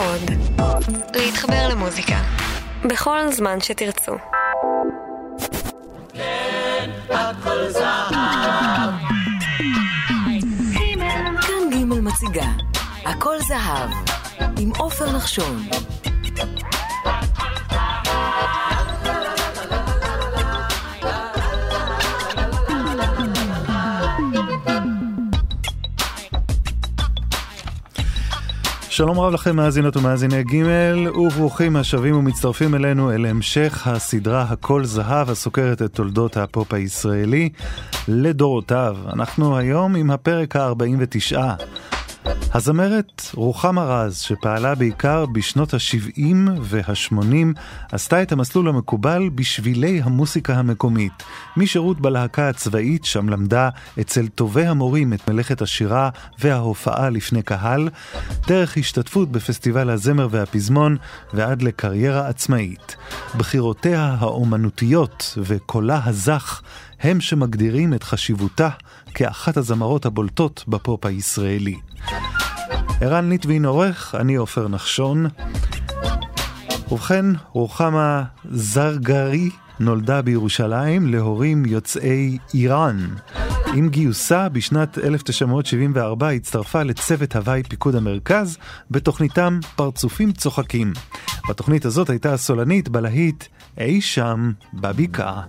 עוד. להתחבר למוזיקה. בכל זמן שתרצו. כן, הכל זהב. כאן ג' מציגה, הכל זהב, עם עופר נחשון. שלום רב לכם מאזינות ומאזיני ג' וברוכים השבים ומצטרפים אלינו אל המשך הסדרה הכל זהב הסוקרת את תולדות הפופ הישראלי לדורותיו. אנחנו היום עם הפרק ה-49. הזמרת רוחמה רז, שפעלה בעיקר בשנות ה-70 וה-80, עשתה את המסלול המקובל בשבילי המוסיקה המקומית. משירות בלהקה הצבאית, שם למדה אצל טובי המורים את מלאכת השירה וההופעה לפני קהל, דרך השתתפות בפסטיבל הזמר והפזמון, ועד לקריירה עצמאית. בחירותיה האומנותיות וקולה הזך הם שמגדירים את חשיבותה כאחת הזמרות הבולטות בפופ הישראלי. ערן ליטבין עורך, אני עופר נחשון. ובכן, רוחמה זרגרי נולדה בירושלים להורים יוצאי איראן. עם גיוסה בשנת 1974 הצטרפה לצוות הוואי פיקוד המרכז בתוכניתם פרצופים צוחקים. בתוכנית הזאת הייתה הסולנית בלהיט אי שם בבקעה.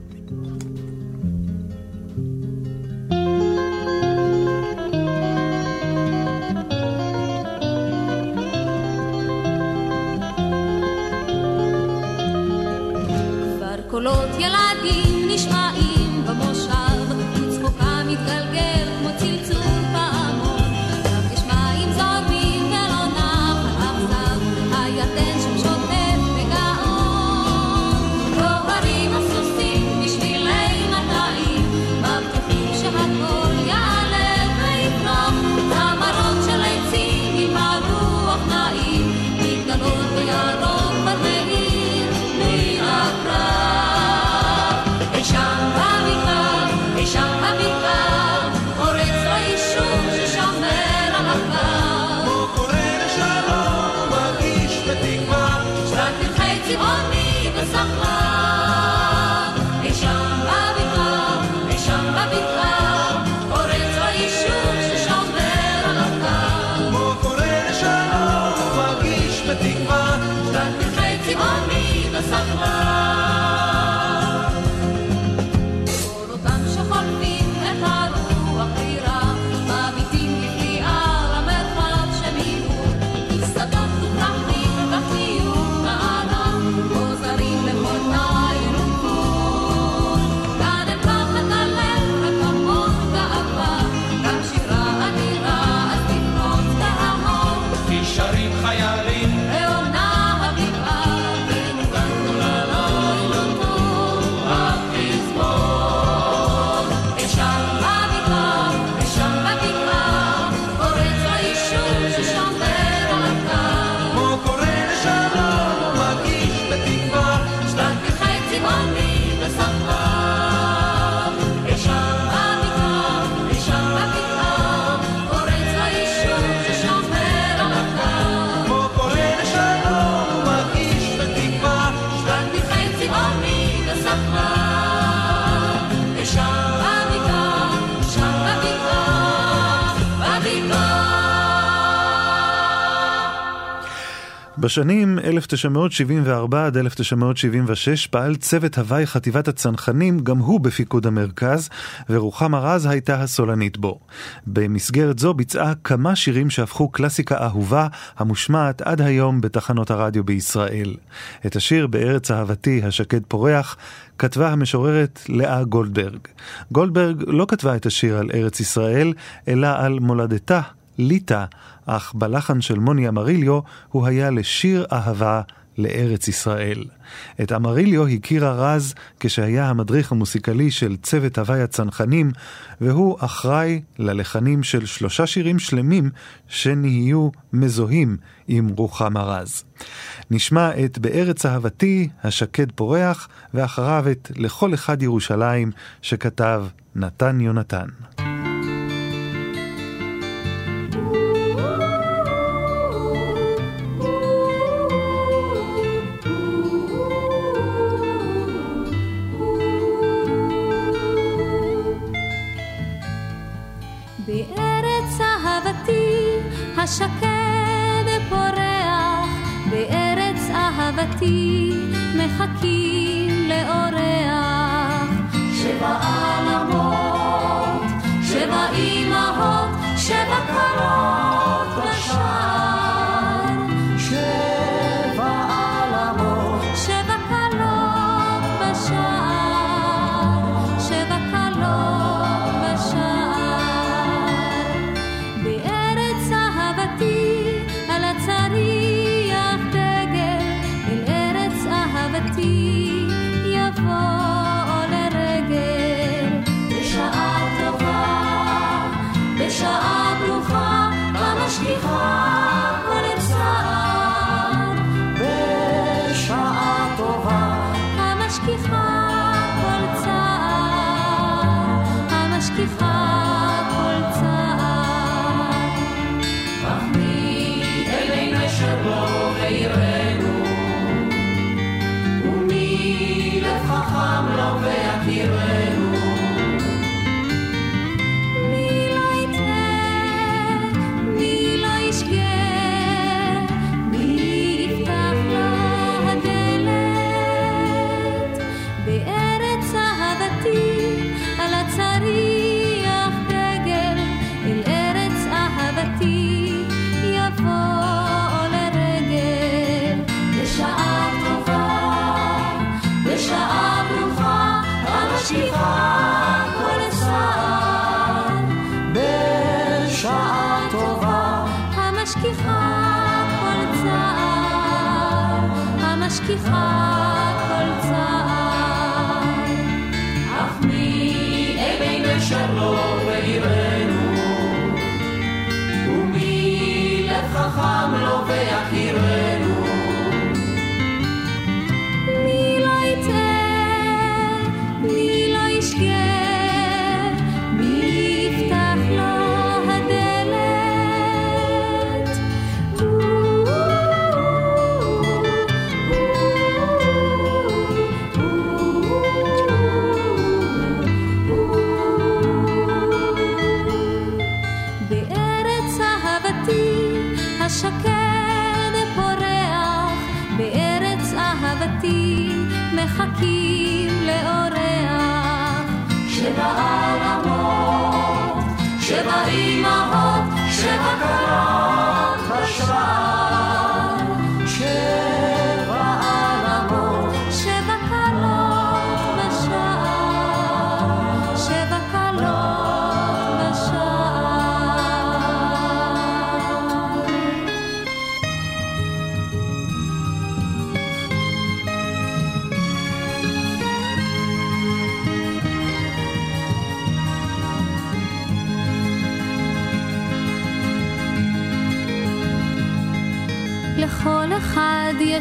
בשנים 1974 עד 1976 פעל צוות הוואי חטיבת הצנחנים, גם הוא בפיקוד המרכז, ורוחמה רז הייתה הסולנית בו. במסגרת זו ביצעה כמה שירים שהפכו קלאסיקה אהובה, המושמעת עד היום בתחנות הרדיו בישראל. את השיר "בארץ אהבתי השקד פורח" כתבה המשוררת לאה גולדברג. גולדברג לא כתבה את השיר על ארץ ישראל, אלא על מולדתה, ליטא, אך בלחן של מוני אמריליו הוא היה לשיר אהבה לארץ ישראל. את אמריליו הכירה רז כשהיה המדריך המוסיקלי של צוות הוואי הצנחנים, והוא אחראי ללחנים של שלושה שירים שלמים שנהיו מזוהים עם רוחמה רז. נשמע את בארץ אהבתי, השקד פורח, ואחריו את לכל אחד ירושלים, שכתב נתן יונתן. השקד פורח בארץ אהבתי מחכים לאורח. שבע עלמות שבע אמהות שבע קולות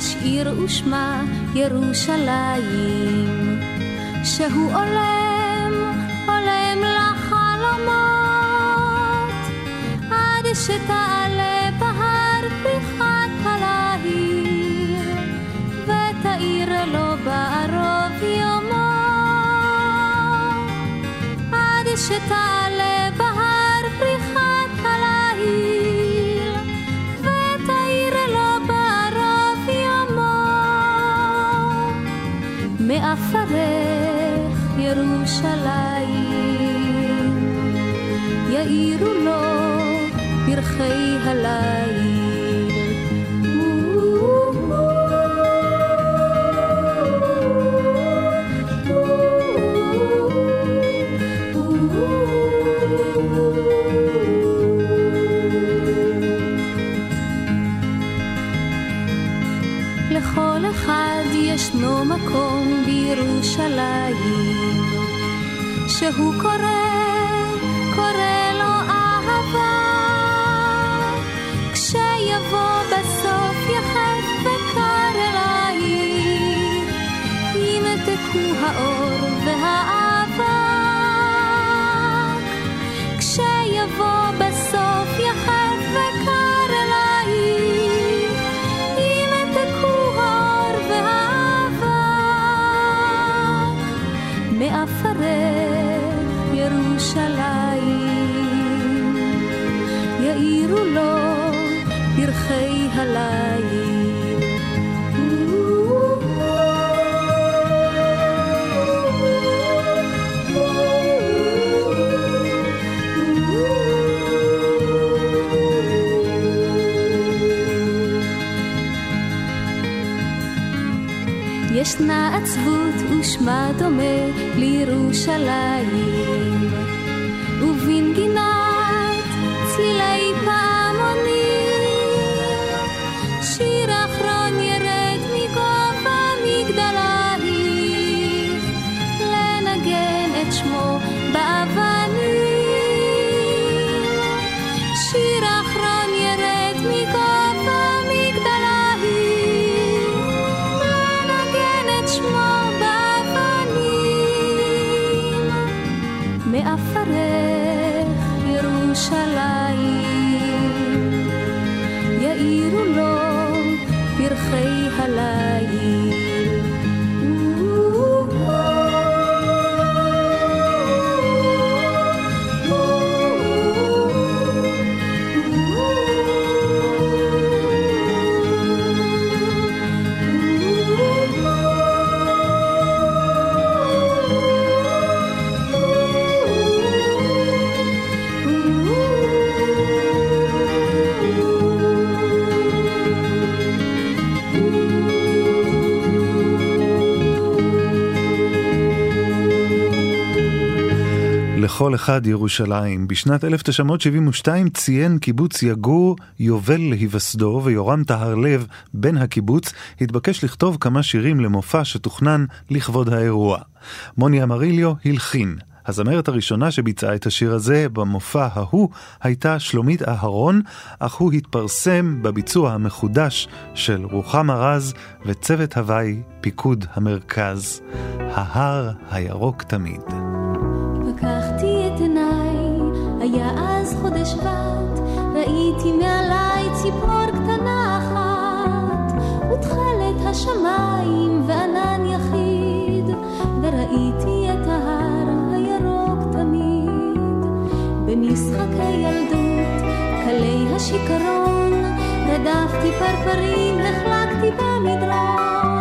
יש עיר ושמה ירושלים, שהוא עולם, עולם לחלומות, עד שתעבור גלי הליל. לכל אחד ישנו מקום בירושלים שהוא קורא ושמה דומה לירושלים, לכל אחד ירושלים. בשנת 1972 ציין קיבוץ יגור יובל להיווסדו, ויורם טהרלב, בן הקיבוץ, התבקש לכתוב כמה שירים למופע שתוכנן לכבוד האירוע. מוני אמריליו הלחין. הזמרת הראשונה שביצעה את השיר הזה במופע ההוא הייתה שלומית אהרון, אך הוא התפרסם בביצוע המחודש של רוחמה רז וצוות הוואי פיקוד המרכז. ההר הירוק תמיד. היה אז חודש שבט, ראיתי מעליי ציפור קטנה אחת, ותכלת השמיים וענן יחיד, וראיתי את ההר הירוק תמיד. במשחקי ילדות, קלי השיכרון, רדפתי פרפרים, נחלקתי במדרון,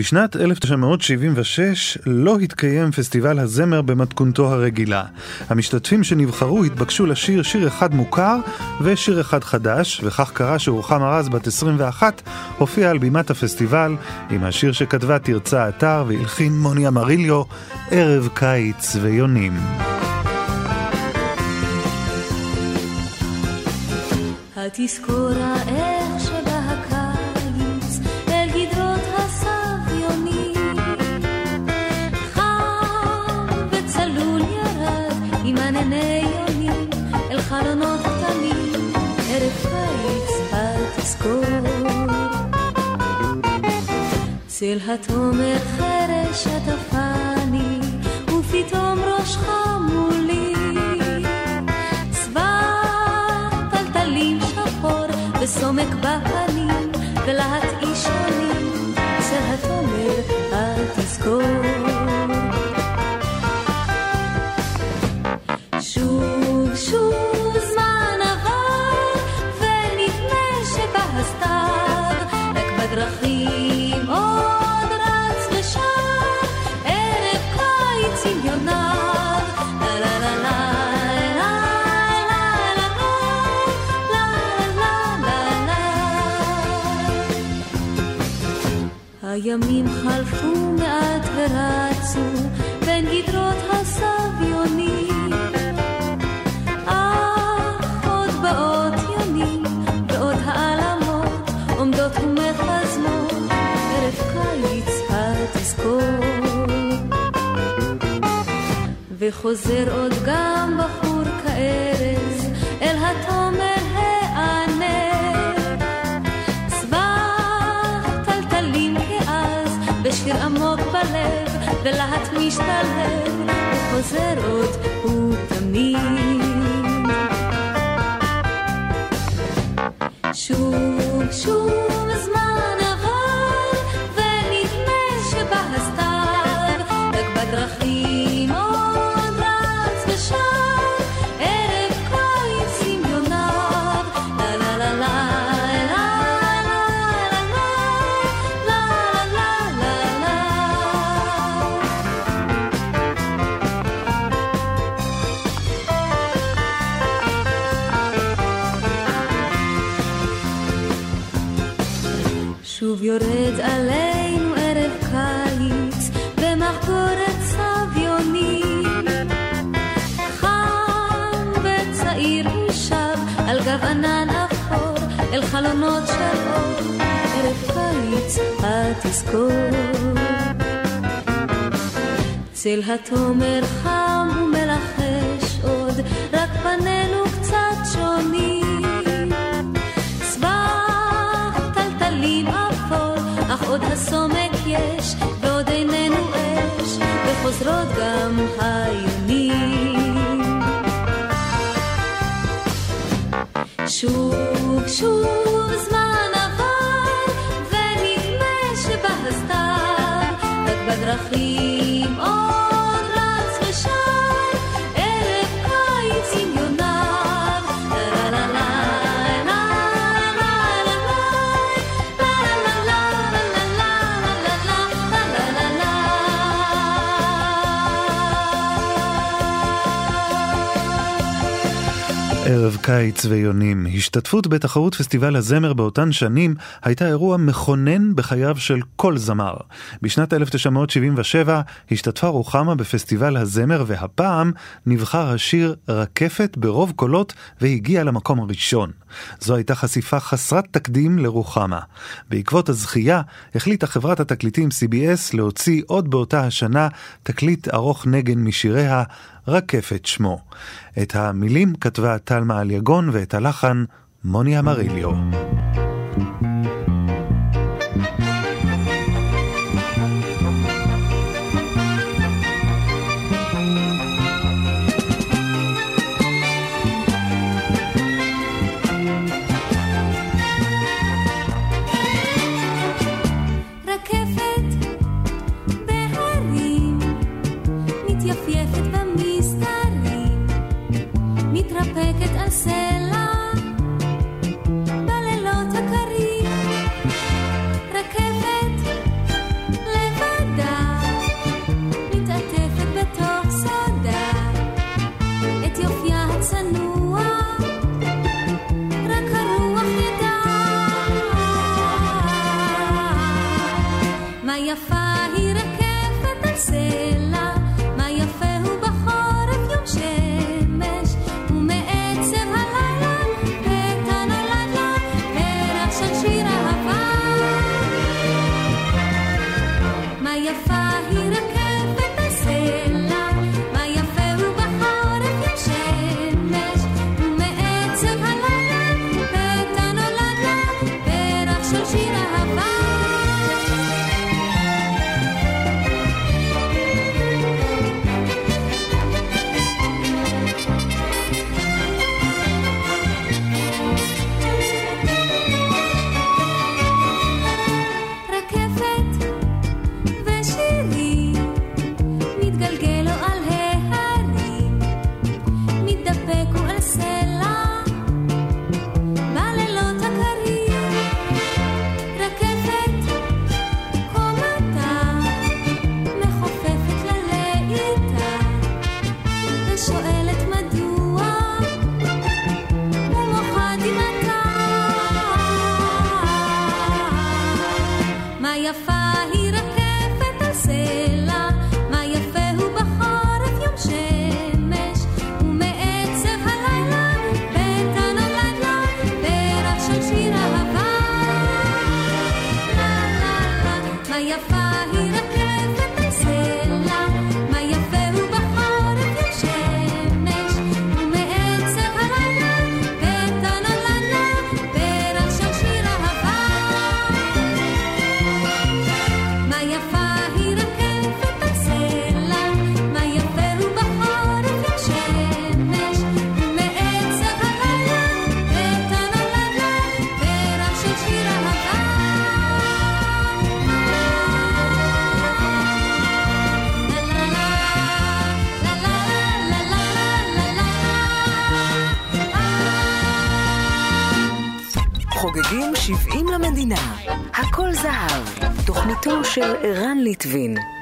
בשנת 1976 לא התקיים פסטיבל הזמר במתכונתו הרגילה. המשתתפים שנבחרו התבקשו לשיר שיר אחד מוכר ושיר אחד חדש, וכך קרה שרוחמה רז, בת 21, הופיעה על בימת הפסטיבל עם השיר שכתבה תרצה אתר והלחין מוני אמריליו, ערב קיץ ויונים. התזכורה איך צל התומר חרש עטפני ופתאום ראשך מולי. צבא טלטלים שחור וסומק בפנים ולהט אישונים צל התומר התזכור שוב הימים חלפו מעט ורצו בין גדרות הסביונים. אך עוד באות יונים ועוד העלמות עומדות ומחזמות ערב קיץ התזכור. וחוזר עוד גם בחור כארז אל התומר ולהט משתלב וחוזר עוד ותמיד שוב שוב יורד עלינו ערב קיץ במחגורת סביונים חם וצעיר הוא שב על גב ענן אפור אל חלונות של אור ערב קיץ התזכור. צל התומר חם הסומק יש, ועוד איננו אש, וחוזרות גם היונים. שוב, שוב זמן עבר, ונדמה שבא הסתיו, רק בדרכים ערב קיץ ויונים. השתתפות בתחרות פסטיבל הזמר באותן שנים הייתה אירוע מכונן בחייו של כל זמר. בשנת 1977 השתתפה רוחמה בפסטיבל הזמר והפעם נבחר השיר רקפת ברוב קולות והגיע למקום הראשון. זו הייתה חשיפה חסרת תקדים לרוחמה. בעקבות הזכייה החליטה חברת התקליטים CBS להוציא עוד באותה השנה תקליט ארוך נגן משיריה רקפת שמו. את המילים כתבה טלמה אליגון ואת הלחן מוני אמריליו. לויטבין.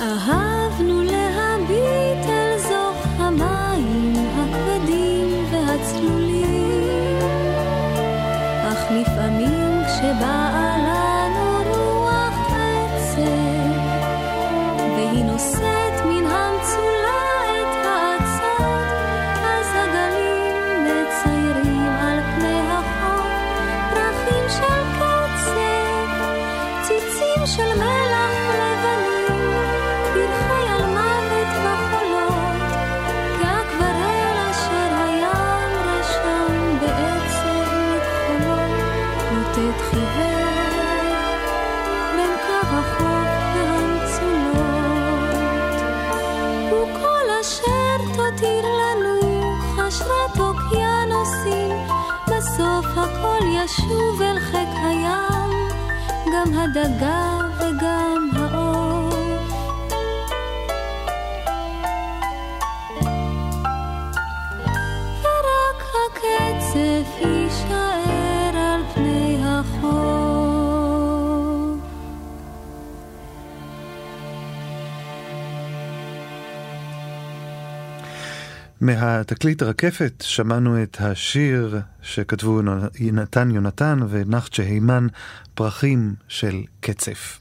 Aha. jaga מהתקליט רקפת שמענו את השיר שכתבו נתן יונתן ונחצ'ה הימן, פרחים של קצף.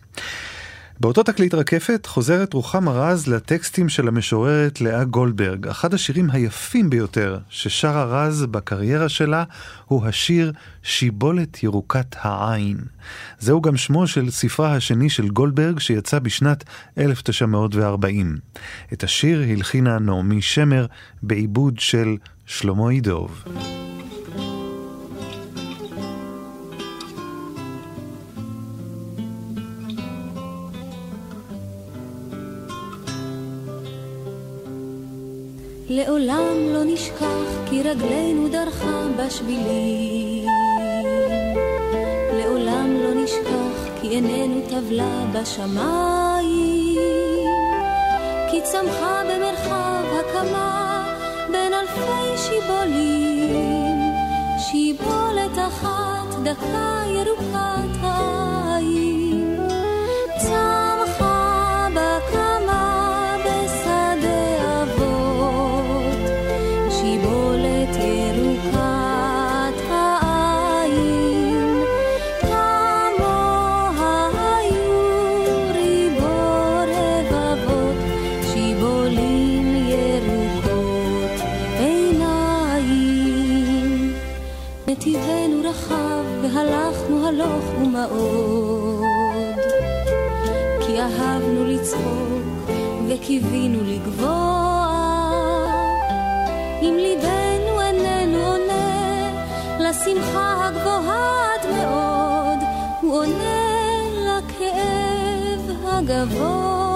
באותו תקליט רקפת חוזרת רוחמה רז לטקסטים של המשוררת לאה גולדברג. אחד השירים היפים ביותר ששרה רז בקריירה שלה הוא השיר "שיבולת ירוקת העין". זהו גם שמו של ספרה השני של גולדברג שיצא בשנת 1940. את השיר הלחינה נעמי שמר בעיבוד של שלמה אידוב. לעולם לא נשכח כי רגלינו דרכה בשבילים. לעולם לא נשכח כי איננו טבלה בשמיים. כי צמחה במרחב הקמה בין אלפי שיבולים. שיבולת אחת דקה ירוקת העם קיווינו לגבוה. אם ליבנו איננו עונה לשמחה הגבוהה עד מאוד, הוא עונה לכאב הגבוה.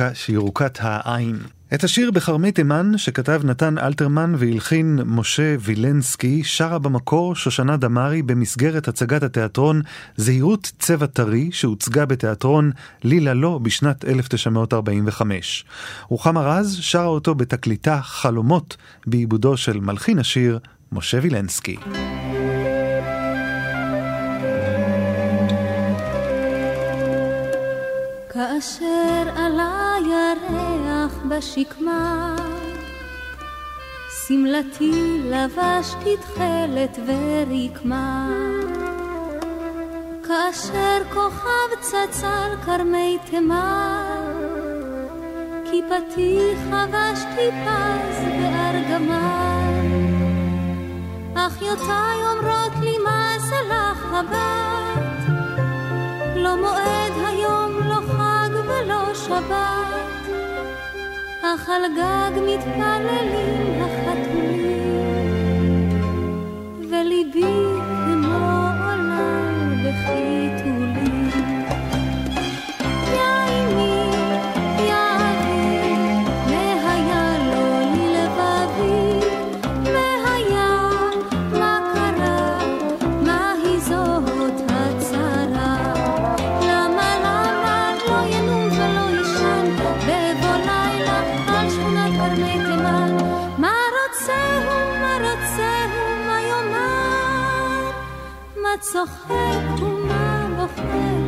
ירוקה, שירוקת העין. את השיר בחרמי תימן, שכתב נתן אלתרמן והלחין משה וילנסקי, שרה במקור שושנה דמארי במסגרת הצגת התיאטרון זהירות צבע טרי, שהוצגה בתיאטרון לילה לא בשנת 1945. רוחמה רז שרה אותו בתקליטה חלומות, בעיבודו של מלחין השיר משה וילנסקי. אשר עלה ירח בשקמה, שמלתי לבש כתכלת ורקמה. כאשר כוכב צצר כרמי תימן, כיפתי חבשתי פז בארגמן. אחיותיי אומרות לי מה סלח הבת, לא מועד השבת, אך על גג מתפללים החתולים, וליבי כמו עולם בחיתום. צוחק ומה לוחק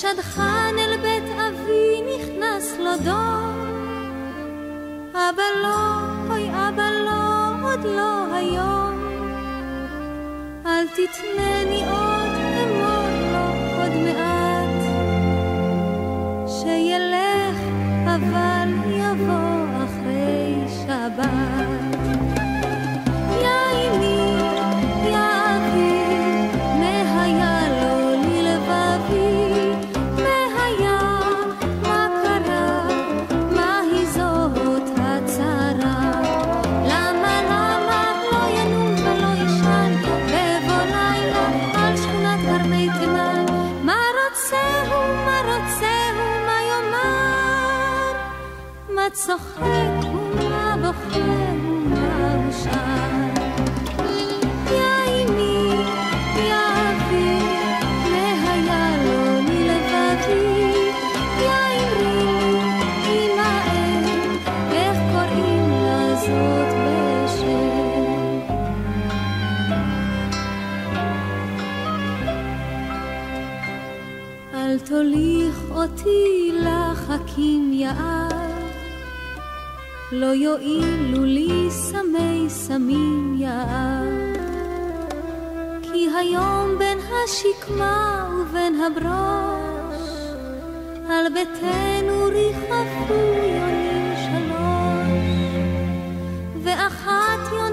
שדך אותי לחכים יער, לא יועילו לי סמי סמים יער. כי היום בין השקמה ובין הברוש, על ביתנו ריחפו יונים שלוש, ואחת יונה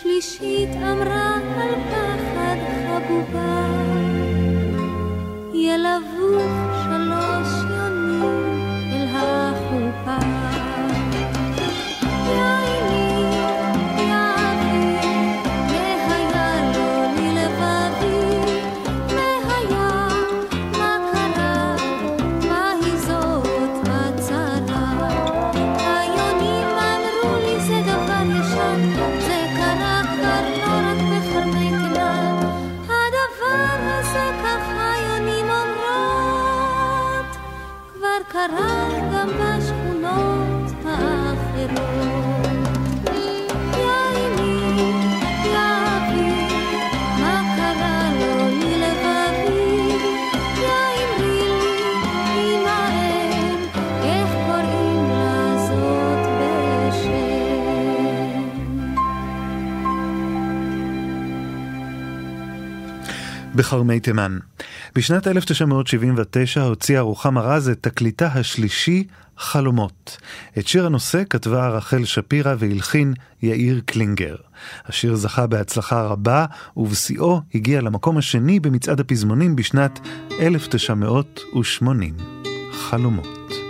ושלישית אמרה על פחד חבובה, בכרמי תימן. בשנת 1979 הוציאה רוחמה רז את תקליטה השלישי, חלומות. את שיר הנושא כתבה רחל שפירא והלחין יאיר קלינגר. השיר זכה בהצלחה רבה, ובשיאו הגיע למקום השני במצעד הפזמונים בשנת 1980. חלומות.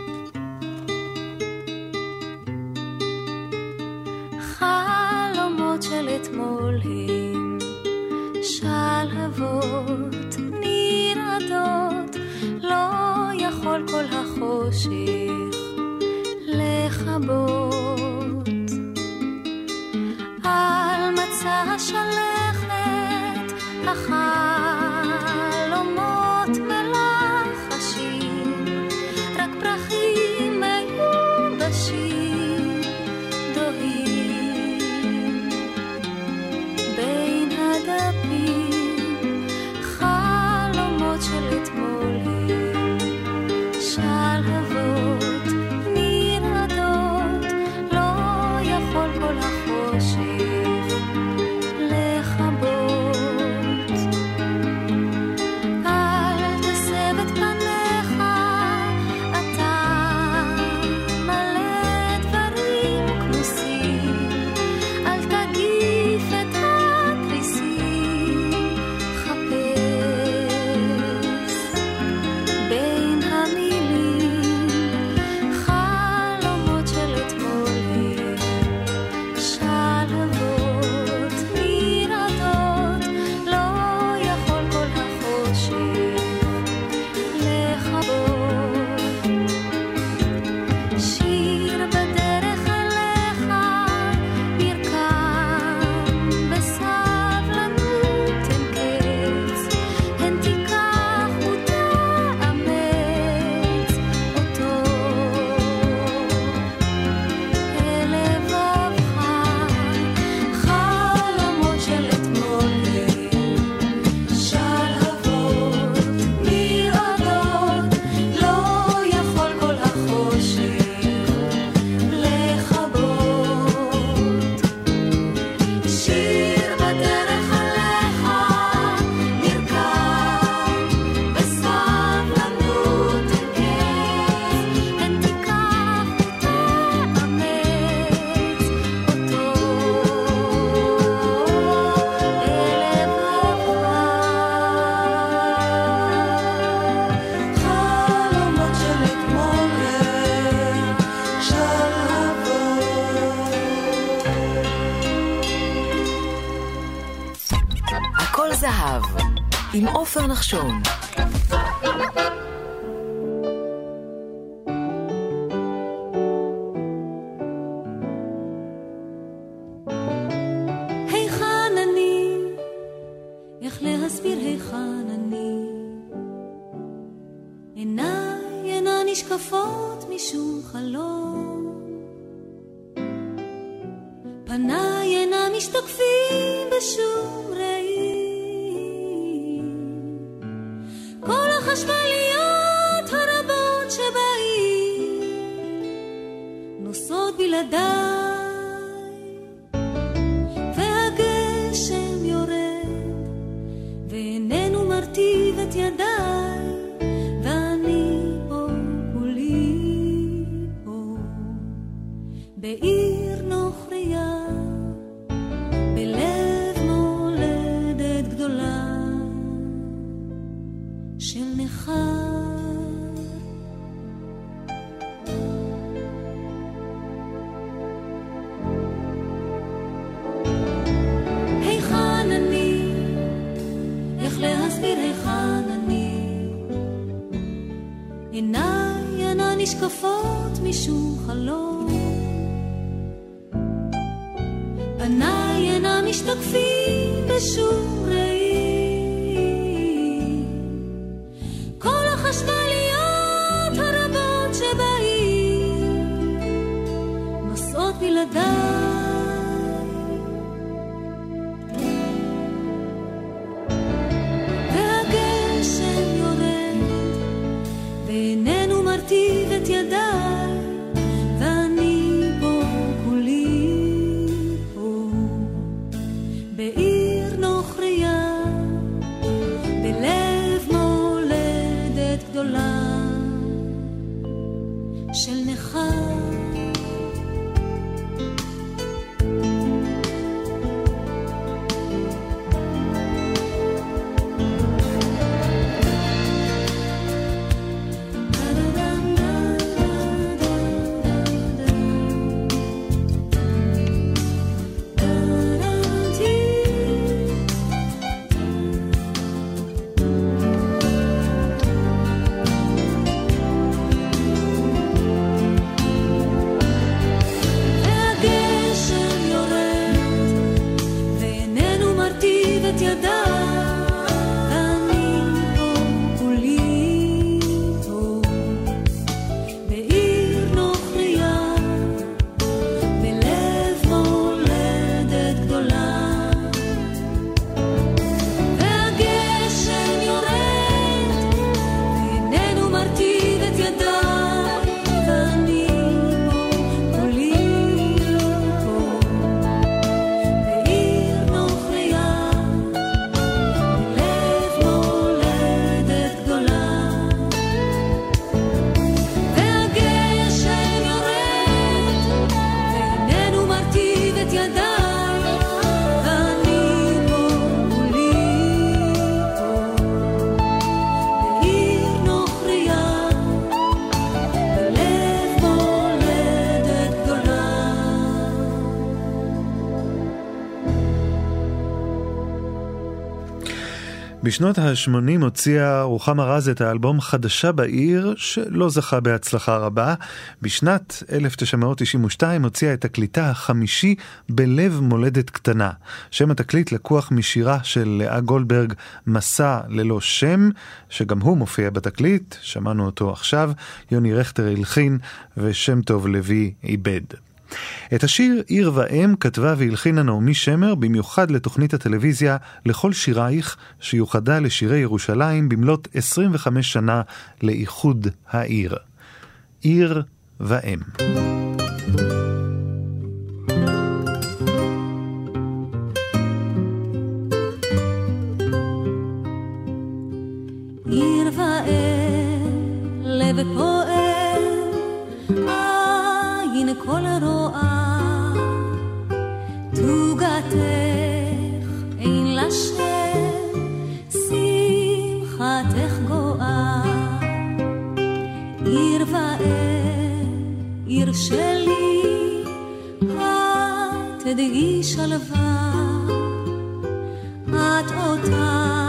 עופר בשנות ה-80 הוציאה רוחמה רז את האלבום חדשה בעיר, שלא זכה בהצלחה רבה. בשנת 1992 הוציאה את תקליטה החמישי בלב מולדת קטנה. שם התקליט לקוח משירה של לאה גולדברג, מסע ללא שם, שגם הוא מופיע בתקליט, שמענו אותו עכשיו, יוני רכטר הלחין ושם טוב לוי איבד. את השיר עיר ואם כתבה והלחינה נעמי שמר במיוחד לתוכנית הטלוויזיה לכל שירייך שיוחדה לשירי ירושלים במלאת 25 שנה לאיחוד העיר. עיר ואם. עיר ואם, לב פועם, תוגתך אין גואה. תדעי שלווה, את אותה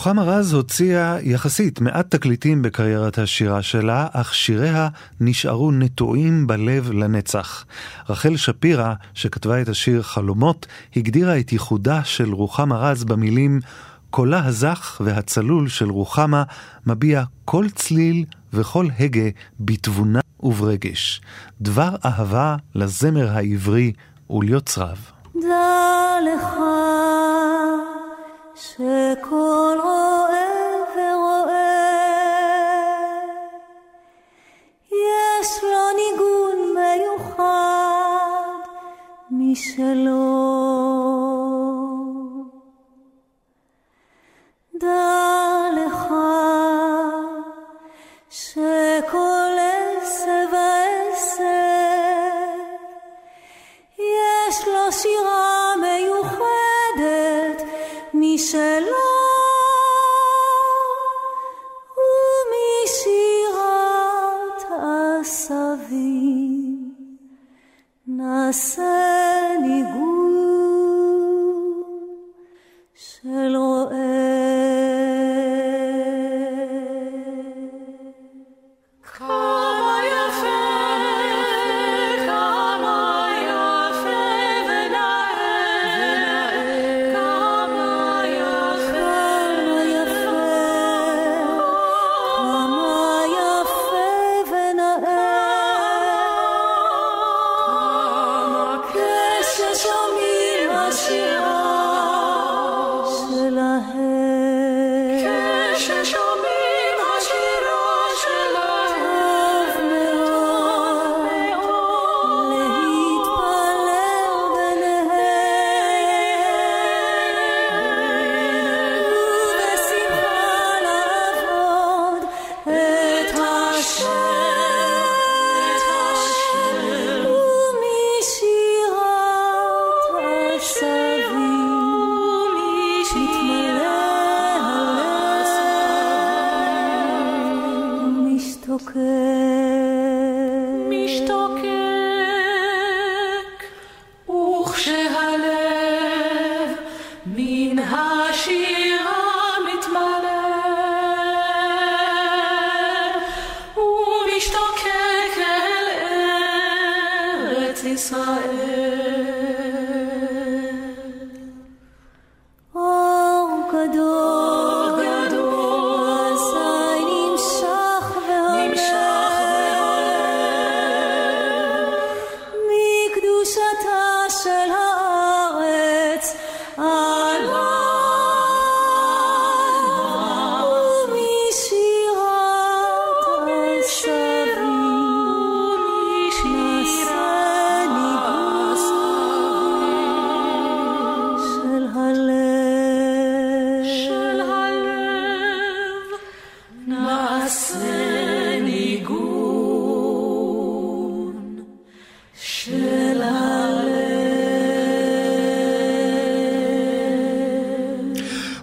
רוחמה רז הוציאה יחסית מעט תקליטים בקריירת השירה שלה, אך שיריה נשארו נטועים בלב לנצח. רחל שפירא, שכתבה את השיר חלומות, הגדירה את ייחודה של רוחמה רז במילים קולה הזך והצלול של רוחמה מביע כל צליל וכל הגה בתבונה וברגש. דבר אהבה לזמר העברי וליוצריו. דע לך secolo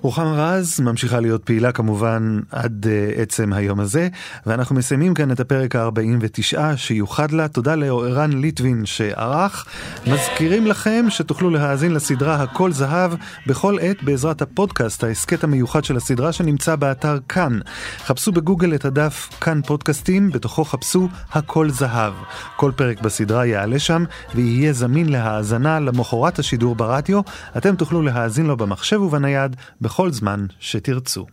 רוחמה רז ממשיכה להיות פעילה כמובן עד uh, עצם היום הזה, ואנחנו מסיימים כאן את הפרק ה-49 שיוחד לה. תודה לערן ליטבין שערך. מזכירים לכם שתוכלו להאזין לסדרה הכל זהב בכל עת בעזרת הפודקאסט, ההסכת המיוחד של הסדרה שנמצא באתר כאן. חפשו בגוגל את הדף כאן פודקאסטים, בתוכו חפשו הכל זהב. כל פרק בסדרה יעלה שם ויהיה זמין להאזנה למחרת השידור ברדיו. אתם תוכלו להאזין לו במחשב ובנייד בכל זמן שתרצו.